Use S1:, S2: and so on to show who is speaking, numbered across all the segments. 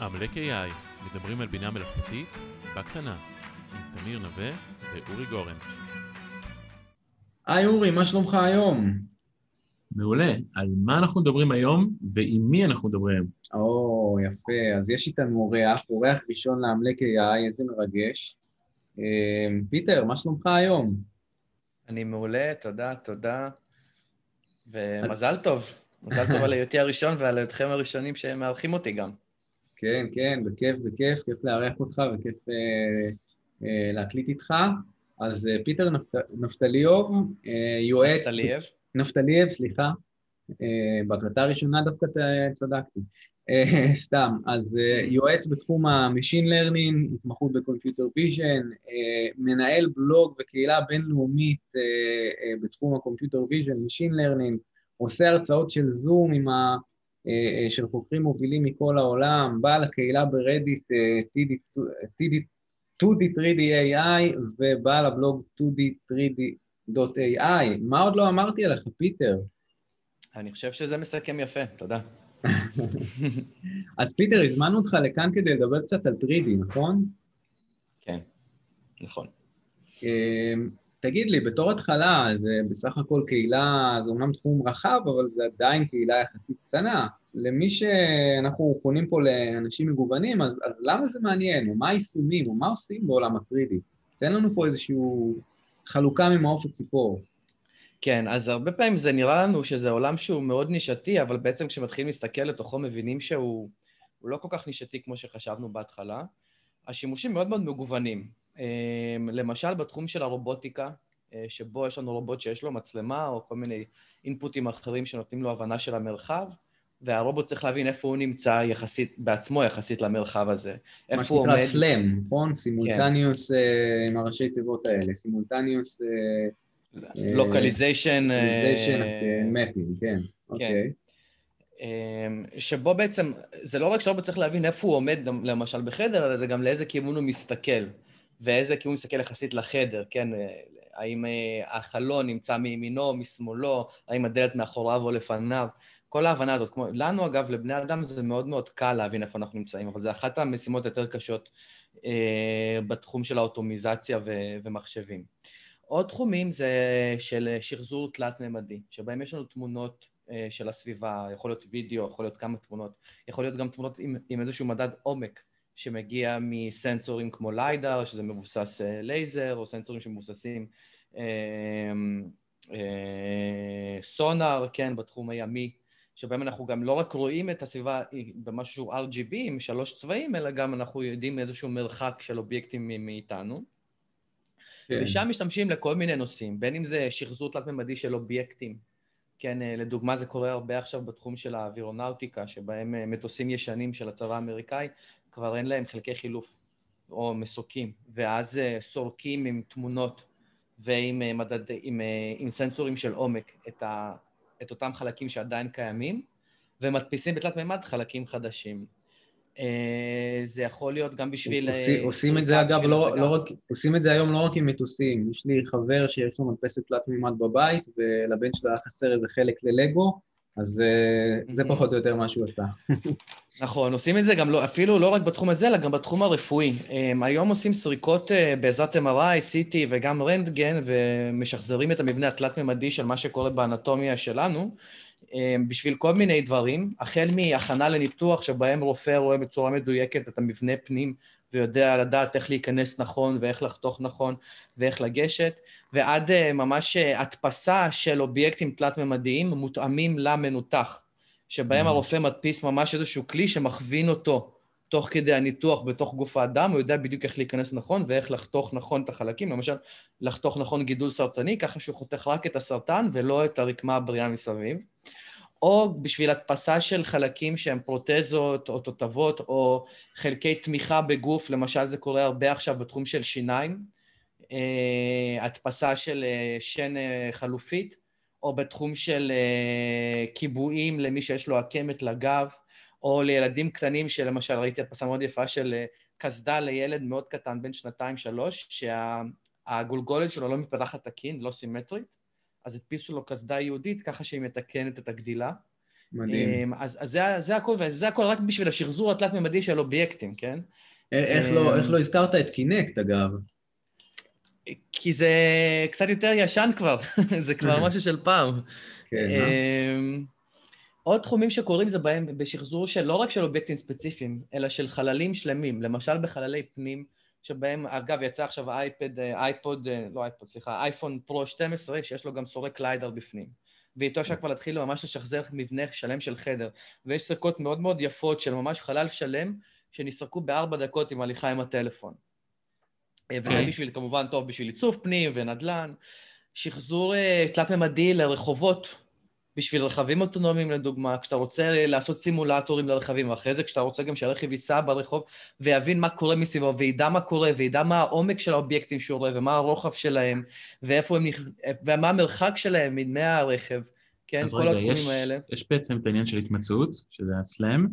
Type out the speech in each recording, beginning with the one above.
S1: עמלק AI, מדברים על בינה מלאכותית בקטנה, עם תמיר נווה ואורי גורן.
S2: היי אורי, מה שלומך היום?
S3: מעולה. על מה אנחנו מדברים היום ועם מי אנחנו מדברים?
S2: או, יפה. אז יש איתנו אורח, אורח ראשון לעמלק AI, איזה מרגש. אה, פיטר, מה שלומך היום?
S4: אני מעולה, תודה, תודה. ומזל טוב. מזל טוב על היותי הראשון ועל היותכם הראשונים שמארחים אותי גם.
S2: כן, כן, בכיף, בכיף, כיף לארח אותך וכיף אה, אה, להקליט איתך. אז אה, פיטר נפת, נפתליוב, אה, יועץ...
S4: נפתלייב.
S2: נפתלייב, סליחה. אה, בהקלטה הראשונה דווקא צדקתי. אה, סתם, אז אה, יועץ בתחום ה-Machine Learning, התמחות ב-Computer Vision, אה, מנהל בלוג וקהילה בינלאומית אה, אה, בתחום ה-Computer Vision, Machine Learning, עושה הרצאות של זום עם ה... אה, אה, של חוקרים מובילים מכל העולם, בעל הקהילה ברדיט אה, TD 2D3D AI ובעל הבלוג 2D3D.ai. מה עוד לא אמרתי עליך, פיטר?
S4: אני חושב שזה מסכם יפה, תודה.
S2: אז פיטר, הזמנו אותך לכאן כדי לדבר קצת על 3D, נכון?
S4: כן, נכון.
S2: תגיד לי, בתור התחלה, זה בסך הכל קהילה, זה אומנם תחום רחב, אבל זה עדיין קהילה יחסית קטנה. למי שאנחנו פונים פה לאנשים מגוונים, אז, אז למה זה מעניין? או מה היישומים? או מה עושים בעולם ה-3D? תן לנו פה איזושהי חלוקה ממעוף הציפור.
S4: כן, אז הרבה פעמים זה נראה לנו שזה עולם שהוא מאוד נישתי, אבל בעצם כשמתחילים להסתכל לתוכו מבינים שהוא הוא לא כל כך נישתי כמו שחשבנו בהתחלה. השימושים מאוד מאוד מגוונים. אה, למשל, בתחום של הרובוטיקה, אה, שבו יש לנו רובוט שיש לו מצלמה או כל מיני אינפוטים אחרים שנותנים לו הבנה של המרחב, והרובוט צריך להבין איפה הוא נמצא יחסית, בעצמו יחסית למרחב הזה.
S2: מה
S4: איפה הוא
S2: שנקרא
S4: עומד.
S2: SLAM, נכון? simultaneous אה, עם הראשי תיבות האלה, simultaneous
S4: localization.
S2: localization mapping, כן, אוקיי.
S4: אמ, שבו בעצם, זה לא רק שרובוט צריך להבין איפה הוא עומד למשל בחדר, אלא זה גם לאיזה כיוון הוא מסתכל, ואיזה כיוון מסתכל יחסית לחדר, כן? האם אה, החלון נמצא מימינו משמאלו, האם הדלת מאחוריו או לפניו, כל ההבנה הזאת. כמו, לנו אגב, לבני אדם זה מאוד מאוד קל להבין איפה אנחנו נמצאים, אבל זו אחת המשימות היותר קשות אה, בתחום של האוטומיזציה ו- ומחשבים. עוד תחומים זה של שחזור תלת-ממדי, שבהם יש לנו תמונות אה, של הסביבה, יכול להיות וידאו, יכול להיות כמה תמונות, יכול להיות גם תמונות עם, עם איזשהו מדד עומק שמגיע מסנסורים כמו ליידר, שזה מבוסס אה, לייזר, או סנסורים שמבוססים אה, אה, סונאר, כן, בתחום הימי, שבהם אנחנו גם לא רק רואים את הסביבה במשהו שהוא RGB עם שלוש צבעים, אלא גם אנחנו יודעים איזשהו מרחק של אובייקטים מאיתנו.
S2: כן.
S4: ושם משתמשים לכל מיני נושאים, בין אם זה שחזור תלת-ממדי של אובייקטים. כן, אה, לדוגמה זה קורה הרבה עכשיו בתחום של האווירונאוטיקה, שבהם אה, מטוסים ישנים של הצבא האמריקאי, כבר אין להם חלקי חילוף או מסוקים, ואז אה, סורקים עם תמונות ועם מדד, עם, עם סנסורים של עומק את, ה, את אותם חלקים שעדיין קיימים, ומדפיסים בתלת מימד חלקים חדשים. זה יכול להיות גם בשביל...
S2: עושים, עושים את זה אגב, לא, לא רק, עושים את זה היום לא רק עם מטוסים, יש לי חבר שיש לו מדפסת תלת מימד בבית ולבן שלו היה חסר איזה חלק ללגו, אז mm-hmm. זה פחות או יותר מה שהוא עשה.
S4: נכון, עושים את זה גם לא, אפילו לא רק בתחום הזה, אלא גם בתחום הרפואי. היום עושים סריקות בעזרת MRI, CT וגם רנטגן, ומשחזרים את המבנה התלת-ממדי של מה שקורה באנטומיה שלנו, בשביל כל מיני דברים, החל מהכנה לניתוח שבהם רופא רואה בצורה מדויקת את המבנה פנים ויודע לדעת איך להיכנס נכון ואיך לחתוך נכון ואיך לגשת, ועד ממש הדפסה של אובייקטים תלת-ממדיים מותאמים למנותח, שבהם הרופא מדפיס ממש איזשהו כלי שמכווין אותו תוך כדי הניתוח בתוך גוף האדם, הוא יודע בדיוק איך להיכנס נכון ואיך לחתוך נכון את החלקים, למשל לחתוך נכון גידול סרטני, ככה שהוא חותך רק את הסרטן ולא את הרקמה הבריאה מסביב. או בשביל הדפסה של חלקים שהם פרוטזות או תותבות או חלקי תמיכה בגוף, למשל זה קורה הרבה עכשיו בתחום של שיניים, הדפסה של שן חלופית, או בתחום של קיבועים למי שיש לו עקמת לגב, או לילדים קטנים שלמשל ראיתי הדפסה מאוד יפה של קסדה לילד מאוד קטן, בן שנתיים-שלוש, שהגולגולת שלו לא מתפתחת תקין, לא סימטרית, אז הדפיסו לו קסדה יהודית ככה שהיא מתקנת את הגדילה.
S2: מדהים.
S4: אז, אז זה, זה הכל, וזה הכל רק בשביל השחזור התלת-ממדי של אובייקטים, כן?
S2: איך לא, איך לא הזכרת את Kinect, אגב?
S4: כי זה קצת יותר ישן כבר, זה כבר משהו של פעם.
S2: כן, אה?
S4: עוד תחומים שקורים זה בהם בשחזור של לא רק של אובייקטים ספציפיים, אלא של חללים שלמים, למשל בחללי פנים, שבהם, אגב, יצא עכשיו iPad, iPod, לא iPod, סליחה, iPhone Pro 12, שיש לו גם סורק LiDAR בפנים. ואיתו אפשר כבר להתחיל ממש לשחזר מבנה שלם של חדר. ויש סריקות מאוד מאוד יפות של ממש חלל שלם, שנסרקו בארבע דקות עם הליכה עם הטלפון. אה, וזה
S2: אוקיי.
S4: בשביל, כמובן, טוב בשביל עיצוב פנים ונדל"ן. שחזור אה, תלת-ממדי לרחובות, בשביל רכבים אוטונומיים לדוגמה, כשאתה רוצה לעשות סימולטורים לרכבים, ואחרי זה כשאתה רוצה גם שהרכב ייסע ברחוב ויבין מה קורה מסביבו, וידע מה קורה, וידע מה העומק של האובייקטים שהוא רואה, ומה הרוחב שלהם, ואיפה הם נכ... ומה המרחק שלהם מהרכב, כן?
S3: אז
S4: כל
S3: רגע,
S4: התחומים
S3: יש,
S4: האלה.
S3: יש בעצם את העניין של התמצאות, שזה הסלאם,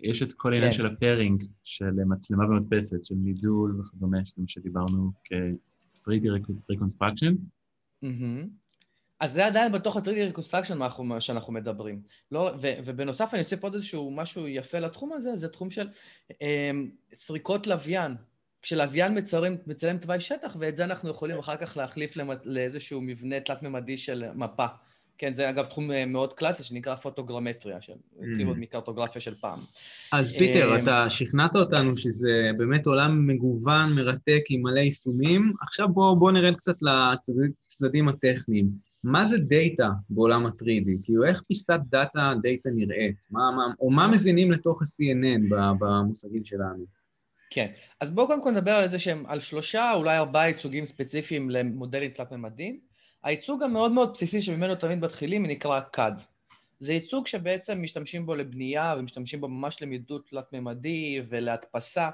S3: יש את כל העניין
S4: כן.
S3: של הפארינג, של מצלמה במדפסת, של מידול וכדומה, שזה מה שדיברנו כ-3D reconstruction.
S4: מהמם. אז זה עדיין בתוך ה-3D reconstruction מה שאנחנו מדברים. לא, ו, ובנוסף אני אוסיף עוד איזשהו משהו יפה לתחום הזה, זה תחום של אמ, סריקות לוויין. כשלוויין מצלם, מצלם תוואי שטח, ואת זה אנחנו יכולים אחר כך להחליף למש, לאיזשהו מבנה תלת-ממדי של מפה. כן, זה אגב תחום אה, מאוד קלאסי שנקרא פוטוגרמטריה, שהציבו עוד מקרטוגרפיה של פעם.
S2: אז פיטר,
S4: אמ,
S2: אתה שכנעת אותנו שזה באמת עולם מגוון, מרתק, עם מלא יישומים. עכשיו בואו בוא נרד קצת לצדדים הטכניים. מה זה data בעולם ה-3D? כאילו, איך פיסת data data נראית? מה, מה, או מה מזינים לתוך ה-CNN במושגים שלנו?
S4: כן, אז בואו קודם כל נדבר על זה שהם על שלושה, אולי ארבעה ייצוגים ספציפיים למודלים תלת-ממדיים. הייצוג המאוד מאוד בסיסי שממנו תמיד מתחילים נקרא CAD. זה ייצוג שבעצם משתמשים בו לבנייה ומשתמשים בו ממש למידות תלת-ממדי ולהדפסה,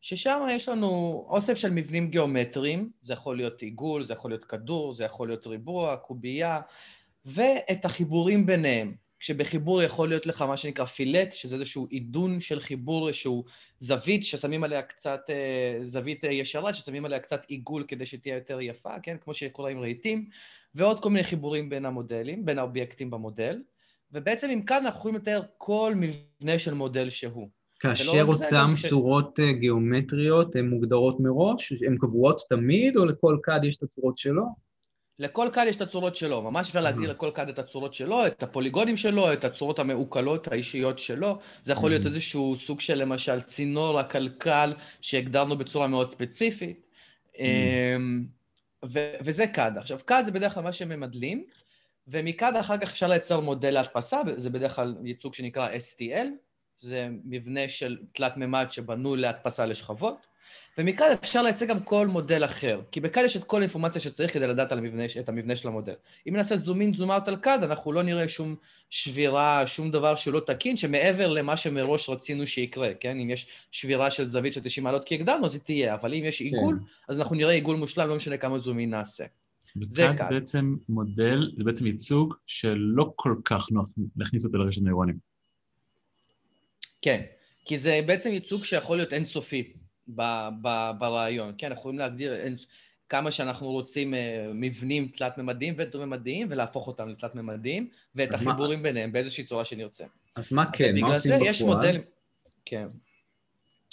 S4: ששם יש לנו אוסף של מבנים גיאומטריים, זה יכול להיות עיגול, זה יכול להיות כדור, זה יכול להיות ריבוע, קובייה, ואת החיבורים ביניהם. כשבחיבור יכול להיות לך מה שנקרא פילט, שזה איזשהו עידון של חיבור, איזשהו זווית ששמים עליה קצת, אה, זווית אה, ישרה, ששמים עליה קצת עיגול כדי שתהיה יותר יפה, כן? כמו שקורה עם רהיטים, ועוד כל מיני חיבורים בין המודלים, בין האובייקטים במודל. ובעצם אם כאן אנחנו יכולים לתאר כל מבנה של מודל שהוא.
S2: כאשר
S4: רק זה,
S2: אותן
S4: גם ש-
S2: צורות אה, גיאומטריות הן מוגדרות מראש? הן קבועות תמיד, או לכל קאד יש את הצורות שלו?
S4: לכל קאד יש את הצורות שלו, ממש אפשר להגדיר לכל קאד את הצורות שלו, את הפוליגונים שלו, את הצורות המעוקלות האישיות שלו. זה יכול להיות. איזשהו סוג של למשל צינור הקלקל שהגדרנו בצורה מאוד ספציפית. אמ, ו- וזה קאד. עכשיו, קאד זה בדרך כלל מה שממדלים, ומקאד אחר כך אפשר לייצר מודל להדפסה, זה בדרך כלל ייצוג שנקרא STL, זה מבנה של תלת מימד שבנוי להדפסה לשכבות, ומכאן אפשר לייצר גם כל מודל אחר, כי בכאן יש את כל האינפורמציה שצריך כדי לדעת על המבנה, את המבנה של המודל. אם נעשה זום אין, זום אאוט על קאד, אנחנו לא נראה שום שבירה, שום דבר שלא תקין, שמעבר למה שמראש רצינו שיקרה, כן? אם יש שבירה של זווית של 90 מעלות כי הגדרנו, אז היא תהיה, אבל אם יש עיגול, אז אנחנו נראה עיגול מושלם, לא משנה כמה זום אין נעשה. זה קאד.
S3: זה בעצם מודל, זה בעצם ייצוג שלא כל כך נוח להכניס אותו לרשת נוירונים.
S4: כן, כי זה בעצם ייצוג שיכול להיות אינסופי ב- ב- ברעיון, כן? אנחנו יכולים להגדיר כמה שאנחנו רוצים אה, מבנים תלת-ממדיים ודו-ממדיים ולהפוך אותם לתלת-ממדיים, ואת
S2: אז מה-
S4: החיבורים ביניהם באיזושהי צורה שנרצה.
S2: אז מה כן, מה עושים בפועל?
S4: יש מודלים... כן.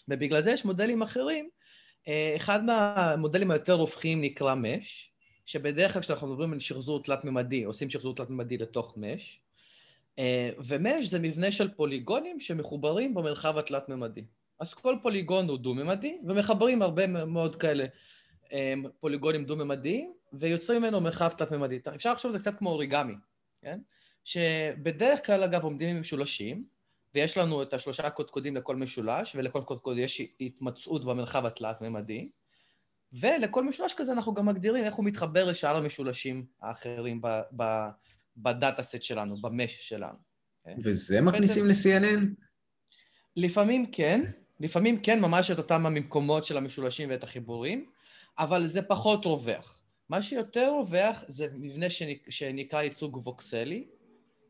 S4: ובגלל זה יש מודלים אחרים. אה, אחד מהמודלים היותר רווחיים נקרא מש, שבדרך כלל כשאנחנו מדברים על שחזור תלת-ממדי, עושים שחזור תלת-ממדי לתוך מש, אה, ומש זה מבנה של פוליגונים שמחוברים במרחב התלת-ממדי. אז כל פוליגון הוא דו-ממדי, ומחברים הרבה מאוד כאלה אה, פוליגונים דו-ממדיים, ויוצרים ממנו מרחב תלת-ממדי. אפשר לחשוב שזה קצת כמו אוריגמי, כן? שבדרך כלל, אגב, עומדים עם משולשים, ויש לנו את השלושה קודקודים לכל משולש, ולכל קודקוד יש התמצאות במרחב התלת-ממדי, ולכל משולש כזה אנחנו גם מגדירים איך הוא מתחבר לשאר המשולשים האחרים ב- ב- בדאטה סט שלנו, במש שלנו. כן?
S2: וזה מכניסים ל-CNN?
S4: לפעמים כן, לפעמים כן, ממש את אותם המקומות של המשולשים ואת החיבורים, אבל זה פחות רווח. מה שיותר רווח זה מבנה שנק... שנקרא ייצוג ווקסלי,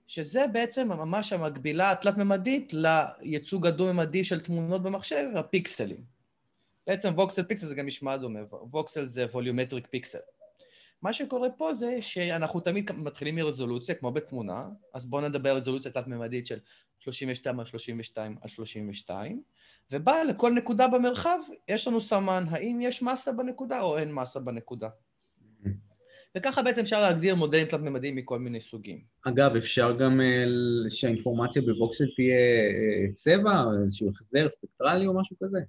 S4: שזה בעצם ממש המקבילה התלת-ממדית לייצוג הדו-ממדי של תמונות במחשב, הפיקסלים. בעצם ווקסל פיקסל זה גם נשמע דומה, ווקסל זה ווליומטריק פיקסל. מה שקורה פה זה שאנחנו תמיד מתחילים מרזולוציה, כמו בתמונה, אז בואו נדבר על רזולוציה תלת-ממדית של 32 על 32 על 32, ובה לכל נקודה במרחב יש לנו סמן, האם יש מסה בנקודה או אין מסה בנקודה. וככה בעצם אפשר להגדיר מודלים תלת-ממדיים מכל מיני סוגים.
S2: אגב, אפשר גם אה, שהאינפורמציה בווקסל תהיה אה, צבע, איזשהו החזר ספקטרלי או משהו כזה?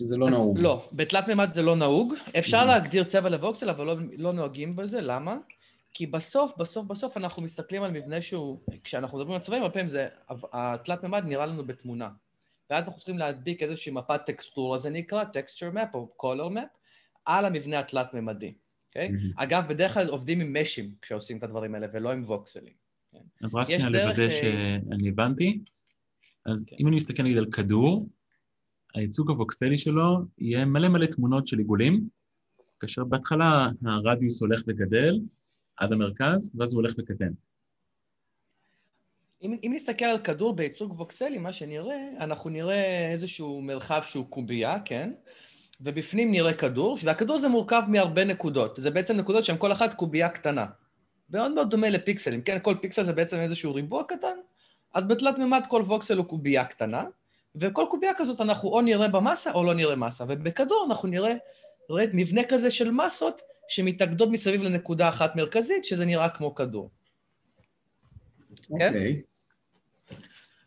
S2: שזה לא
S4: אז
S2: נהוג.
S4: לא, בתלת-ממד זה לא נהוג. אפשר
S2: Mhm.
S4: להגדיר צבע לווקסל, אבל לא, לא נוהגים בזה, למה? כי בסוף, בסוף, בסוף אנחנו מסתכלים על מבנה שהוא, כשאנחנו מדברים על צבעים, הרבה פעמים זה, התלת-ממד נראה לנו בתמונה. ואז אנחנו צריכים להדביק איזושהי מפת טקסטורה, זה נקרא texture map או color map, על המבנה התלת-ממדי, אוקיי?
S2: מהמם.
S4: אגב, בדרך כלל עובדים עם משים כשעושים את הדברים האלה, ולא עם ווקסלים.
S3: אז רק
S4: יש
S3: שנייה לוודא
S4: אה,
S3: שאני הבנתי. אז
S4: כן.
S3: אם אני מסתכל נגיד על כדור, הייצוג הווקסלי שלו יהיה מלא מלא תמונות של עיגולים, כאשר בהתחלה הרדיוס הולך וגדל עד המרכז, ואז הוא הולך וקטן.
S4: אם, אם נסתכל על כדור בייצוג ווקסלי, מה שנראה, אנחנו נראה איזשהו מרחב שהוא קובייה, כן? ובפנים נראה כדור, והכדור זה מורכב מהרבה נקודות. זה בעצם נקודות שהן כל אחת קובייה קטנה. מאוד מאוד דומה לפיקסלים, כן? כל פיקסל זה בעצם איזשהו ריבוע קטן, אז בתלת מימד כל ווקסל הוא קובייה קטנה, וכל קובייה כזאת אנחנו או נראה במסה או לא נראה מסה, ובכדור אנחנו נראה, נראה מבנה כזה של מסות שמתאגדות מסביב לנקודה אחת מרכזית, שזה נראה כמו כדור. כן?
S2: אוקיי.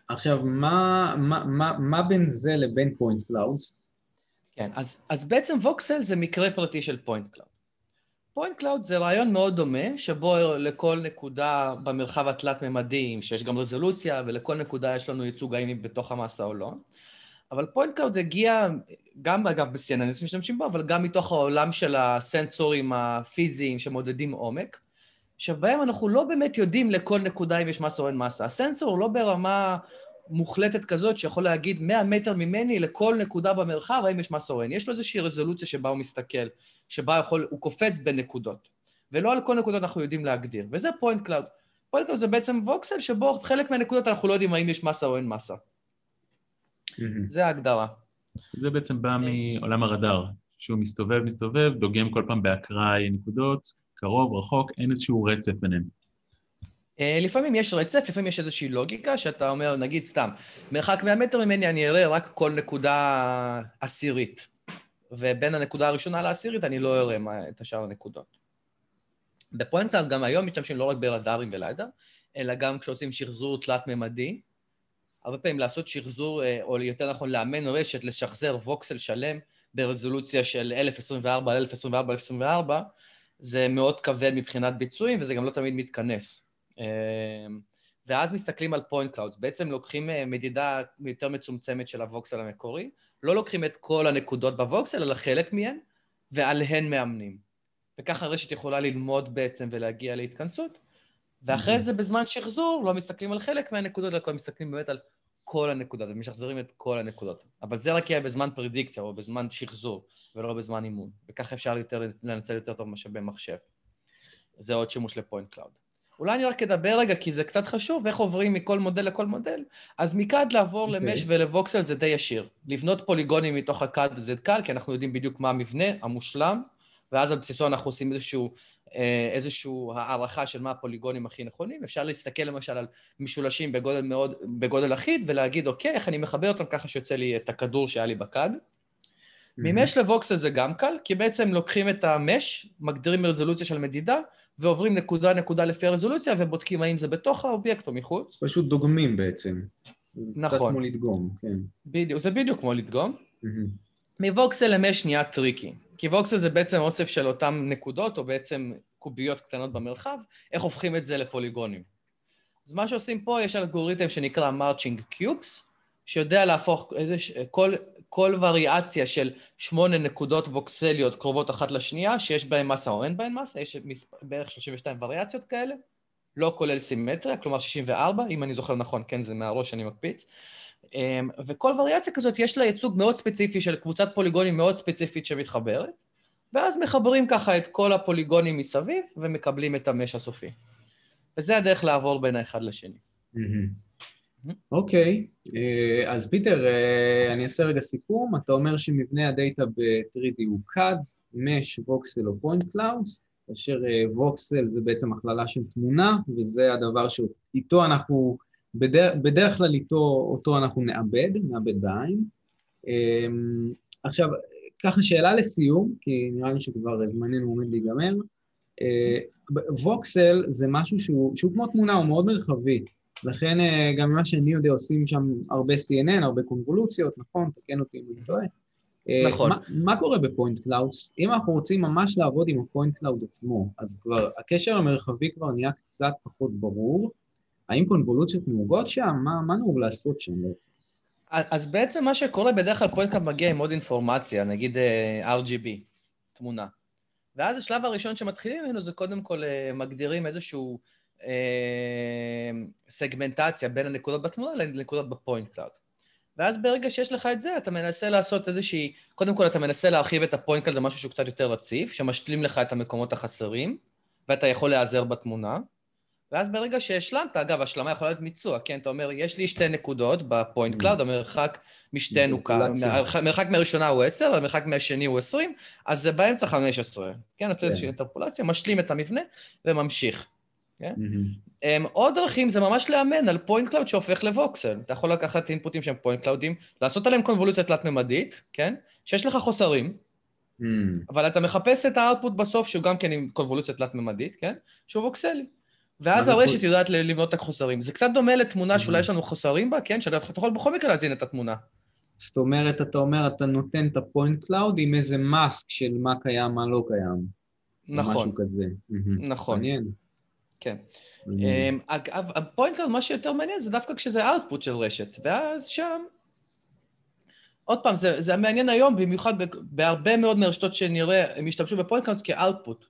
S2: עכשיו, מה, מה, מה, מה בין זה לבין point clouds?
S4: כן, אז, אז בעצם voxel זה מקרה פרטי של point cloud. point cloud זה רעיון מאוד דומה, שבו לכל נקודה במרחב התלת-ממדי, שיש גם רזולוציה, ולכל נקודה יש לנו ייצוג האם היא בתוך המסה או לא. אבל point cloud הגיע, גם אגב ב-CNNs משתמשים בו, אבל גם מתוך העולם של הסנסורים הפיזיים שמודדים עומק, שבהם אנחנו לא באמת יודעים לכל נקודה אם יש מסה או אין מסה. הסנסור הוא לא ברמה מוחלטת כזאת שיכול להגיד 100 מטר ממני לכל נקודה במרחב, האם יש מסה או אין. יש לו איזושהי רזולוציה שבה הוא מסתכל, שבה יכול, הוא קופץ בין נקודות. ולא על כל נקודות אנחנו יודעים להגדיר, וזה point cloud. point cloud זה בעצם voxel שבו חלק מהנקודות אנחנו לא יודעים האם יש מסה או אין מסה. זה ההגדרה.
S3: זה בעצם בא מעולם הרדאר, שהוא מסתובב, מסתובב, דוגם כל פעם באקראי נקודות, קרוב, רחוק, אין איזשהו רצף ביניהם.
S4: אה, לפעמים יש רצף, לפעמים יש איזושהי לוגיקה, שאתה אומר, נגיד סתם, מרחק 100 מטר ממני אני אראה רק כל נקודה עשירית, ובין הנקודה הראשונה לעשירית אני לא אראה מה- את השאר הנקודות. בפוינטל גם היום משתמשים לא רק ברדארים וליידר, אלא גם כשעושים שחזור תלת-ממדי. הרבה פעמים לעשות שחזור, אה, או יותר נכון לאמן רשת, לשחזר voxel שלם ברזולוציה של 1024 על 1024 על 1024, זה מאוד כבד מבחינת ביצועים, וזה גם לא תמיד מתכנס. אה, ואז מסתכלים על point clouds. בעצם לוקחים אה, מדידה יותר מצומצמת של ה voxel המקורי, לא לוקחים את כל הנקודות ב voxel, אלא חלק מהן, ועליהן מאמנים. וככה הרשת יכולה ללמוד בעצם ולהגיע להתכנסות, ואחרי זה בזמן שחזור לא מסתכלים על חלק מהנקודות, אלא מסתכלים באמת על כל הנקודות, ומשחזרים את כל הנקודות. אבל זה רק יהיה בזמן פרדיקציה או בזמן שחזור, ולא בזמן אימון. וככה אפשר יותר, לנצל יותר טוב משאבי מחשב. זה עוד שימוש ל point cloud. אולי אני רק אדבר רגע, כי זה קצת חשוב, איך עוברים מכל מודל לכל מודל. אז מ CAD לעבור
S2: אוקיי.
S4: ל mesh ול voxel זה די ישיר. לבנות פוליגונים מתוך ה CAD זה קל, כי אנחנו יודעים בדיוק מה המבנה המושלם, ואז על בסיסו אנחנו עושים איזשהו, אה, איזשהו הערכה של מה הפוליגונים הכי נכונים. אפשר להסתכל למשל על משולשים בגודל מאוד, בגודל אחיד, ולהגיד, אוקיי, איך אני מחבר אותם ככה שיוצא לי את הכדור שהיה לי בכד. ממש לווקסל זה גם קל, כי בעצם לוקחים את המש, מגדירים רזולוציה של מדידה, ועוברים נקודה-נקודה לפי הרזולוציה, ובודקים האם זה בתוך האובייקט או מחוץ.
S2: פשוט דוגמים בעצם.
S4: נכון.
S2: קצת כמו לדגום, כן.
S4: בדיוק, זה בדיוק כמו לדגום.
S2: מ
S4: voxel ל mesh נהיה tricky, כי voxel זה בעצם אוסף של אותן נקודות, או בעצם קוביות קטנות במרחב, איך הופכים את זה לפוליגונים. אז מה שעושים פה, יש אלגוריתם שנקרא Marching Cubes, שיודע להפוך איזה, כל, כל וריאציה של שמונה נקודות ווקסליות קרובות אחת לשנייה, שיש בהן מסה או אין בהן מסה, יש מספר, בערך 32 וריאציות כאלה, לא כולל סימטריה, כלומר 64, אם אני זוכר נכון, כן, זה מהראש שאני מקפיץ. אמ, וכל וריאציה כזאת יש לה ייצוג מאוד ספציפי של קבוצת פוליגונים מאוד ספציפית שמתחברת, ואז מחברים ככה את כל הפוליגונים מסביב ומקבלים את המש הסופי. וזה הדרך לעבור בין האחד לשני.
S2: מהמם. אוקיי, אה, אז פיטר, אה, אני אעשה רגע סיכום. אתה אומר שמבנה הדאטה ב-3D הוא CAD, Mesh, Voxel או Point Clouds, כאשר ווקסל זה בעצם הכללה של תמונה, וזה הדבר שאיתו אנחנו, בדרך, בדרך כלל איתו, אותו אנחנו נאבד, נאבד בעין. עכשיו, ככה שאלה לסיום, כי נראה לי שכבר זמננו עומד להיגמר. voxel זה משהו שהוא, שהוא כמו תמונה, הוא מאוד מרחבי. לכן גם ממה שאני יודע עושים שם הרבה CNN, הרבה קונבולוציות, נכון? תקן אותי אם אני טועה.
S4: נכון.
S2: מה, מה קורה ב point cloud? אם אנחנו רוצים ממש לעבוד עם ה point cloud עצמו, אז כבר הקשר המרחבי כבר נהיה קצת פחות ברור. האם קונבולוציות נהוגות שם? מה, מה נהוג לעשות שם בעצם?
S4: אז בעצם מה שקורה, בדרך כלל point cloud מגיע עם עוד אינפורמציה, נגיד RGB, תמונה. ואז השלב הראשון שמתחילים ממנו זה קודם כל מגדירים איזשהו אה, סגמנטציה בין הנקודות בתמונה לנקודות ב point cloud. ואז ברגע שיש לך את זה, אתה מנסה לעשות איזושהי... קודם כל, אתה מנסה להרחיב את ה point cloud למשהו שהוא קצת יותר רציף, שמשלים לך את המקומות החסרים, ואתה יכול להיעזר בתמונה. ואז ברגע שהשלמת, אגב, השלמה יכולה להיות מיצוע, כן? אתה אומר, יש לי שתי נקודות ב point cloud, המרחק משתינו כאן, המרחק מהראשונה הוא 10, המרחק מהשני הוא 20, אז זה באמצע 15. כן, אתה עושה איזושהי אינטרפולציה, משלים את המבנה וממשיך. כן? Um, עוד דרכים זה ממש לאמן על point cloud שהופך ל voxel. אתה יכול לקחת אינפוטים שהם point cloudים, לעשות עליהם קונבולוציה תלת-ממדית, כן? שיש לך חוסרים, mm. אבל אתה מחפש את ה output בסוף, שהוא גם כן עם קונבולוציה תלת-ממדית, כן? שהוא ווקסלי. ואז הרשת. יודעת לבנות את החוסרים. זה קצת דומה לתמונה שאולי יש לנו חוסרים בה, כן? שאתה יכול בכל מקרה להזין את התמונה.
S2: זאת אומרת, אתה אומר, אתה נותן את ה point cloud עם איזה mask של מה קיים, מה לא קיים.
S4: נכון.
S2: משהו כזה.
S4: נכון.
S2: מעניין.
S4: כן. אמ, אגב, ה point cloud, מה שיותר מעניין זה דווקא כשזה output של רשת, ואז שם... עוד פעם, זה, זה מעניין היום, במיוחד בהרבה מאוד מהרשתות שנראה, הם השתמשו ב point cloud כ output,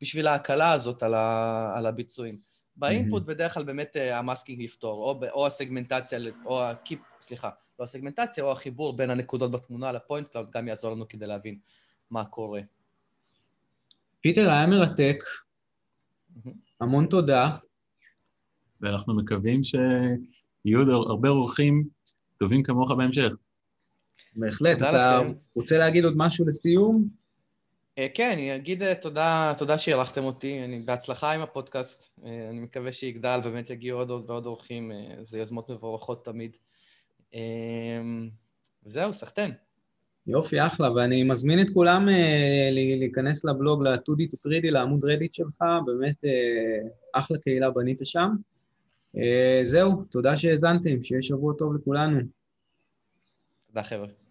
S4: בשביל ההקלה הזאת על, ה, על הביצועים. ב input בדרך כלל באמת אה, ה masking יפתור, או, או הסגמנטציה, או הקיפ, סליחה, לא הסגמנטציה, או החיבור בין הנקודות בתמונה ל point cloud, גם יעזור לנו כדי להבין מה קורה.
S2: פיטר, היה מרתק. המון תודה.
S3: ואנחנו מקווים שיהיו עוד הרבה אורחים טובים כמוך בהמשך.
S2: בהחלט. אתה לכם. רוצה להגיד עוד משהו לסיום?
S4: אה, כן, אני אגיד אה, תודה, תודה שאירחתם אותי, אני בהצלחה עם הפודקאסט, אה, אני מקווה שיגדל ובאמת יגיעו עוד ועוד אורחים, זה יוזמות מבורכות תמיד. וזהו, סחטיין.
S2: יופי, אחלה, ואני מזמין את כולם אה, להיכנס לבלוג, ל-2D to 3D, לעמוד רדיט שלך, באמת אה, אחלה קהילה בנית שם. אה, זהו, תודה שהאזנתם, שיהיה שבוע טוב לכולנו.
S4: תודה חבר'ה.